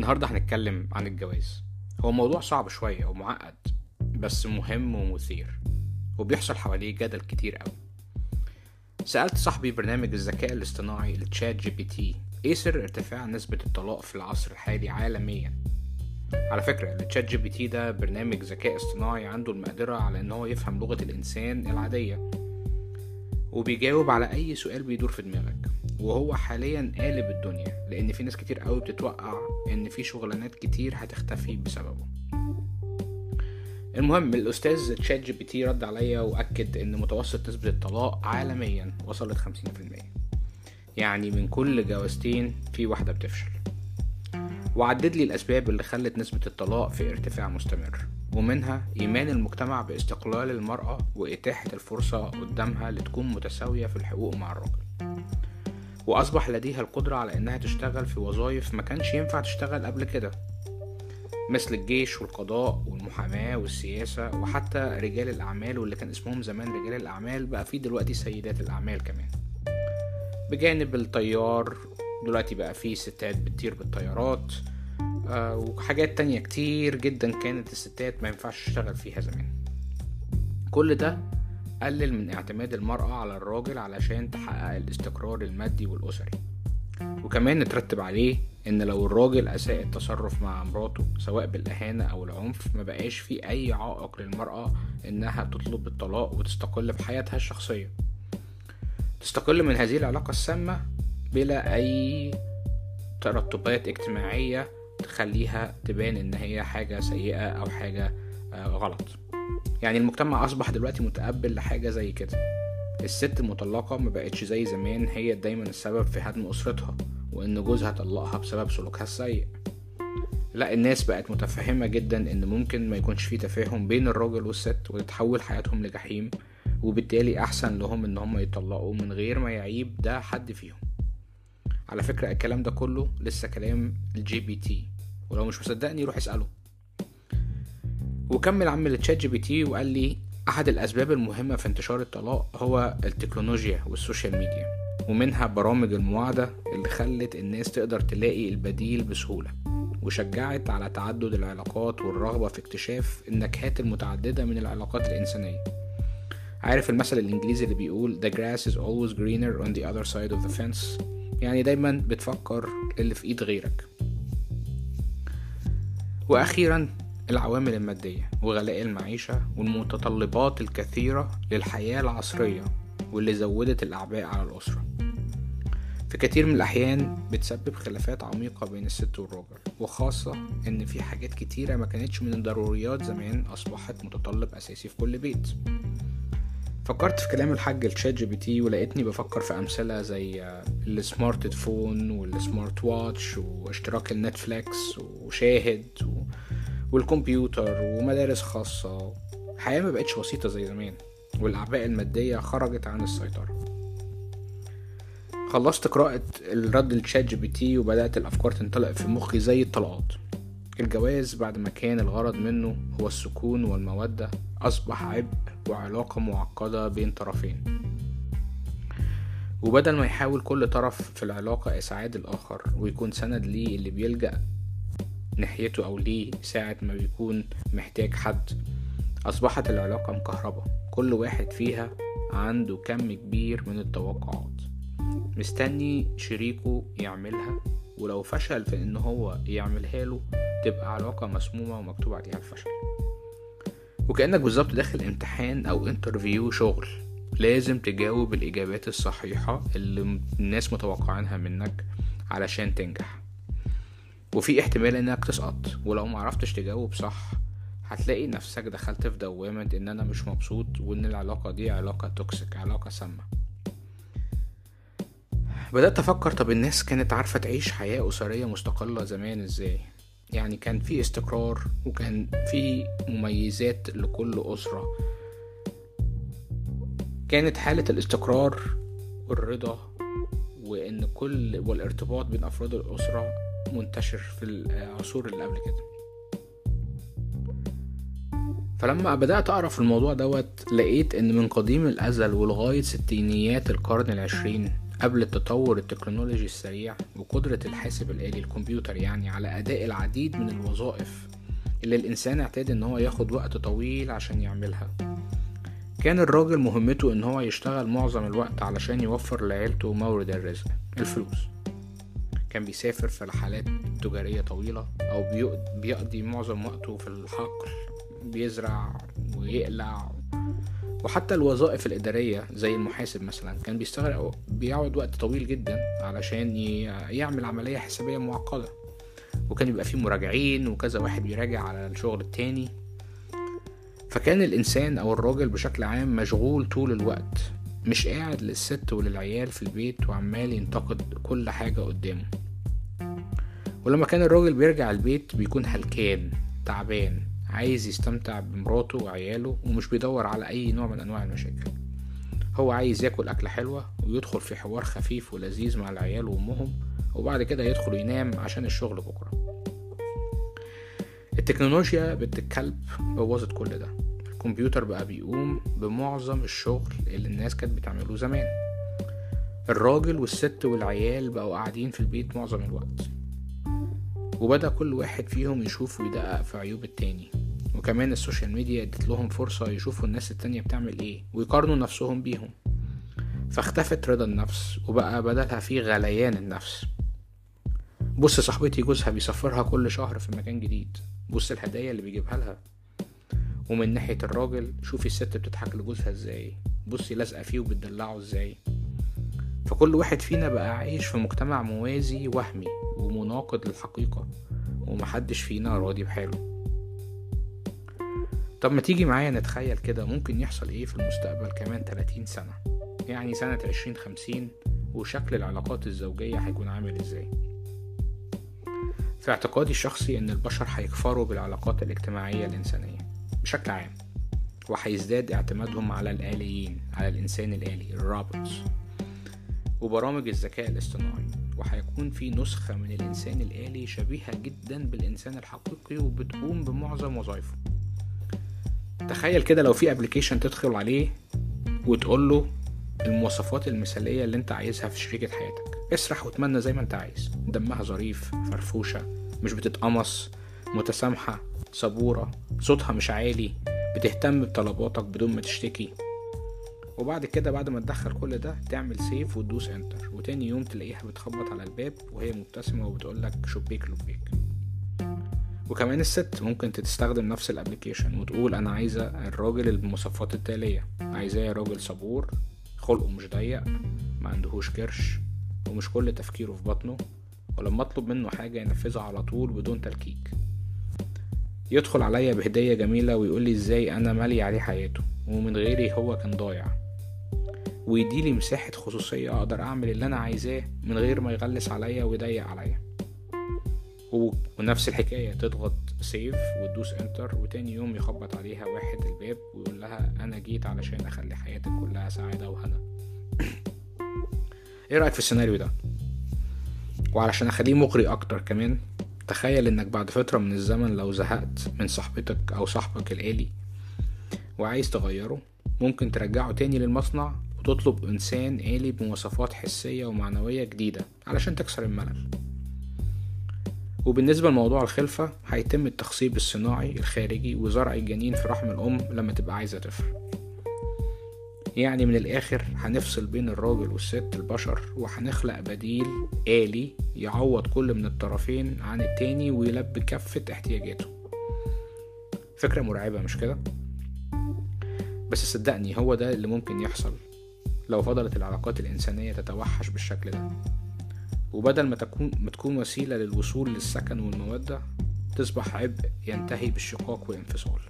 النهاردة هنتكلم عن الجواز. هو موضوع صعب شوية ومعقد بس مهم ومثير وبيحصل حواليه جدل كتير قوي. سألت صاحبي برنامج الذكاء الاصطناعي ل ChatGPT إيه سر ارتفاع نسبة الطلاق في العصر الحالي عالميا؟ على فكرة ال ChatGPT ده برنامج ذكاء اصطناعي عنده المقدرة على إن هو يفهم لغة الإنسان العادية وبيجاوب على أي سؤال بيدور في دماغك. وهو حاليا قالب الدنيا لأن في ناس كتير قوي بتتوقع إن في شغلانات كتير هتختفي بسببه. المهم الأستاذ ChatGPT رد عليا وأكد إن متوسط نسبة الطلاق عالميا وصلت 50% يعني من كل جوازتين في واحدة بتفشل. وعدد لي الأسباب اللي خلت نسبة الطلاق في ارتفاع مستمر ومنها إيمان المجتمع باستقلال المرأة وإتاحة الفرصة قدامها لتكون متساوية في الحقوق مع الراجل. وأصبح لديها القدرة على إنها تشتغل في وظائف ما كانش ينفع تشتغل قبل كده. مثل الجيش والقضاء والمحاماة والسياسة وحتى رجال الأعمال واللي كان اسمهم زمان رجال الأعمال بقى في دلوقتي سيدات الأعمال كمان. بجانب الطيار دلوقتي بقى في ستات بتطير بالطيارات آه وحاجات تانية كتير جدا كانت الستات ما ينفعش تشتغل فيها زمان. كل ده قلل من اعتماد المرأة على الراجل علشان تحقق الاستقرار المادي والأسري. وكمان نترتب عليه إن لو الراجل أساء التصرف مع مراته سواء بالأهانة أو العنف ما بقاش في أي عائق للمرأة إنها تطلب الطلاق وتستقل بحياتها الشخصية. تستقل من هذه العلاقة السامة بلا أي ترتبات اجتماعية تخليها تبان إن هي حاجة سيئة أو حاجة غلط. يعني المجتمع أصبح دلوقتي متقبل لحاجة زي كده. الست المطلقة ما بقتش زي زمان هي دايما السبب في هدم أسرتها وإن جوزها طلقها بسبب سلوكها السيء. لا الناس بقت متفهمة جدا إن ممكن ما يكونش في تفاهم بين الراجل والست وتتحول حياتهم لجحيم وبالتالي أحسن لهم إن هم يطلقوا من غير ما يعيب ده حد فيهم. على فكرة الكلام ده كله لسه كلام ال GPT ولو مش مصدقني روح اسأله. وكمل عم ال ChatGPT وقال لي أحد الأسباب المهمة في انتشار الطلاق هو التكنولوجيا وال social media ومنها برامج المواعدة اللي خلت الناس تقدر تلاقي البديل بسهولة وشجعت على تعدد العلاقات والرغبة في اكتشاف النكهات المتعددة من العلاقات الإنسانية. عارف المثل الإنجليزي اللي بيقول The grass is always greener on the other side of the fence يعني دايما بتفكر اللي في إيد غيرك. وأخيرا العوامل المادية وغلاء المعيشة والمتطلبات الكثيرة للحياة العصرية واللي زودت الأعباء على الأسرة. في كتير من الأحيان بتسبب خلافات عميقة بين الست والراجل وخاصة إن في حاجات كتيرة ما كانتش من الضروريات زمان أصبحت متطلب أساسي في كل بيت. فكرت في كلام الحاج ال ChatGPT ولقيتني بفكر في أمثلة زي ال smartphone وال smartwatch واشتراك ال Netflix وشاهد و... والكمبيوتر ومدارس خاصة. الحياة ما بقتش بسيطة زي زمان والأعباء المادية خرجت عن السيطرة. خلصت قراءة الرد ل ChatGPT وبدأت الأفكار تنطلق في مخي زي الطلقات. الجواز بعد ما كان الغرض منه هو السكون والمودة أصبح عبء وعلاقة معقدة بين طرفين. وبدل ما يحاول كل طرف في العلاقة إسعاد الآخر ويكون سند ليه اللي بيلجأ ناحيته أو ليه ساعة ما بيكون محتاج حد. أصبحت العلاقة مكهربة. كل واحد فيها عنده كم كبير من التوقعات. مستني شريكه يعملها ولو فشل في إن هو يعملها له تبقى علاقة مسمومة ومكتوب عليها الفشل. وكأنك بالظبط داخل امتحان أو interview شغل. لازم تجاوب الإجابات الصحيحة اللي الناس متوقعينها منك علشان تنجح. وفي احتمال انك تسقط ولو معرفتش تجاوب صح هتلاقي نفسك دخلت في دوامة إن أنا مش مبسوط وإن العلاقة دي علاقة toxic علاقة سامة. بدأت أفكر طب الناس كانت عارفة تعيش حياة أسرية مستقلة زمان إزاي؟ يعني كان في استقرار وكان في مميزات لكل أسرة. كانت حالة الاستقرار والرضا وإن كل والارتباط بين أفراد الأسرة منتشر في العصور اللي قبل كده. فلما بدأت أقرأ في الموضوع دوت لقيت إن من قديم الأزل ولغاية ستينيات القرن العشرين قبل التطور التكنولوجي السريع وقدرة الحاسب الآلي الكمبيوتر يعني على أداء العديد من الوظائف اللي الإنسان اعتاد إن هو ياخد وقت طويل عشان يعملها. كان الراجل مهمته إن هو يشتغل معظم الوقت علشان يوفر لعيلته مورد الرزق الفلوس. كان بيسافر في رحلات تجارية طويلة أو بيقضي معظم وقته في الحقل بيزرع ويقلع. وحتى الوظائف الإدارية زي المحاسب مثلا كان بيشتغل أو بيقعد وقت طويل جدا علشان يعمل عملية حسابية معقدة. وكان يبقى فيه مراجعين وكذا واحد بيراجع على الشغل التاني. فكان الإنسان أو الراجل بشكل عام مشغول طول الوقت مش قاعد للست وللعيال في البيت وعمال ينتقد كل حاجة قدامه. ولما كان الراجل بيرجع البيت بيكون هلكان تعبان عايز يستمتع بمراته وعياله ومش بيدور على أي نوع من أنواع المشاكل. هو عايز ياكل أكلة حلوة ويدخل في حوار خفيف ولذيذ مع العيال وأمهم وبعد كده يدخل ينام عشان الشغل بكرة. التكنولوجيا بنت الكلب بوظت كل ده. الكمبيوتر بقى بيقوم بمعظم الشغل اللي الناس كانت بتعمله زمان. الراجل والست والعيال بقوا قاعدين في البيت معظم الوقت. وبدأ كل واحد فيهم يشوف ويدقق في عيوب التاني. وكمان ال social media ادت لهم فرصة يشوفوا الناس التانية بتعمل إيه ويقارنوا نفسهم بيهم. فاختفت رضا النفس وبقى بدلها في غليان النفس. بص صاحبتي جوزها بيسفرها كل شهر في مكان جديد. بص الهدايا اللي بيجيبها لها. ومن ناحية الراجل شوفي الست بتضحك لجوزها إزاي. بصي لازقة فيه وبتدلعه إزاي. فكل واحد فينا بقى عايش في مجتمع موازي وهمي ومناقض للحقيقة ومحدش فينا راضي بحاله. طب ما تيجي معايا نتخيل كده ممكن يحصل إيه في المستقبل كمان 30 سنة؟ يعني سنة 2050 وشكل العلاقات الزوجية هيكون عامل إزاي؟ في اعتقادي الشخصي إن البشر هيكفروا بالعلاقات الاجتماعية الإنسانية بشكل عام وهيزداد اعتمادهم على الآليين على الإنسان الآلي الروبوتس. وبرامج الذكاء الاصطناعي وهيكون في نسخة من الإنسان الآلي شبيهة جدا بالإنسان الحقيقي وبتقوم بمعظم وظائفه. تخيل كده لو في ابلكيشن تدخل عليه وتقول له المواصفات المثالية اللي أنت عايزها في شريكة حياتك. اسرح وتمنى زي ما أنت عايز. دمها ظريف فرفوشة مش بتتقمص متسامحة صبورة صوتها مش عالي بتهتم بطلباتك بدون ما تشتكي. وبعد كده بعد ما تدخل كل ده تعمل save وتدوس enter وتاني يوم تلاقيها بتخبط على الباب وهي مبتسمة وبتقولك شبيك لبيك وكمان الست ممكن تستخدم نفس ال application وتقول أنا عايزة الراجل المواصفات التالية. عايزاه راجل صبور خلقه مش ضيق ما عندهوش كرش ومش كل تفكيره في بطنه. ولما اطلب منه حاجة ينفذها على طول بدون تلكيك. يدخل عليا بهدية جميلة ويقول لي إزاي أنا مالي عليه حياته. ومن غيري هو كان ضايع. ويديلي مساحة خصوصية أقدر أعمل اللي أنا عايزاه من غير ما يغلس عليا ويضيق عليا. ونفس الحكاية تضغط سيف وتدوس انتر وتاني يوم يخبط عليها واحد الباب ويقول لها أنا جيت علشان أخلي حياتك كلها سعادة وهنا. إيه رأيك في السيناريو ده؟ وعلشان أخليه مغري أكتر كمان تخيل إنك بعد فترة من الزمن لو زهقت من صاحبتك أو صاحبك الآلي وعايز تغيره ممكن ترجعه تاني للمصنع وتطلب إنسان آلي بمواصفات حسية ومعنوية جديدة علشان تكسر الملل. وبالنسبة لموضوع الخلفة هيتم التخصيب الصناعي الخارجي وزرع الجنين في رحم الأم لما تبقى عايزة طفل يعني من الآخر هنفصل بين الراجل والست البشر وهنخلق بديل آلي يعوض كل من الطرفين عن التاني ويلبي كافة احتياجاته. فكرة مرعبة مش كده؟ بس صدقني هو ده اللي ممكن يحصل. لو فضلت العلاقات الإنسانية تتوحش بالشكل ده. وبدل ما تكون ما تكون وسيلة للوصول للسكن والمودة تصبح عبء ينتهي بالشقاق والانفصال.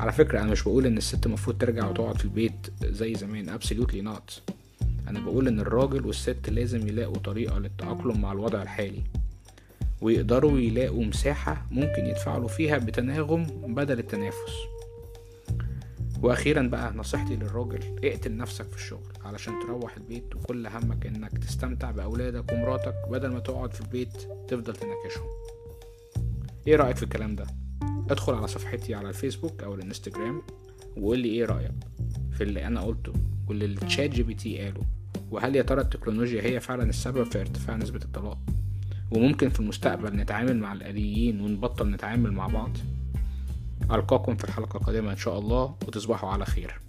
على فكرة أنا مش بقول إن الست المفروض ترجع وتقعد في البيت زي زمان. Absolutely not. أنا بقول إن الراجل والست لازم يلاقوا طريقة للتأقلم مع الوضع الحالي. ويقدروا يلاقوا مساحة ممكن يتفاعلوا فيها بتناغم بدل التنافس. وأخيرا بقى نصيحتي للراجل اقتل نفسك في الشغل علشان تروح البيت وكل همك إنك تستمتع بأولادك ومراتك بدل ما تقعد في البيت تفضل تناكشهم. إيه رأيك في الكلام ده؟ ادخل على صفحتي على الفيسبوك أو الإنستجرام وقول لي إيه رأيك في اللي أنا قلته واللي ال ChatGPT قاله وهل يا ترى التكنولوجيا هي فعلا السبب في ارتفاع نسبة الطلاق؟ وممكن في المستقبل نتعامل مع الآليين ونبطل نتعامل مع بعض؟ ألقاكم في الحلقة القادمة إن شاء الله وتصبحوا على خير.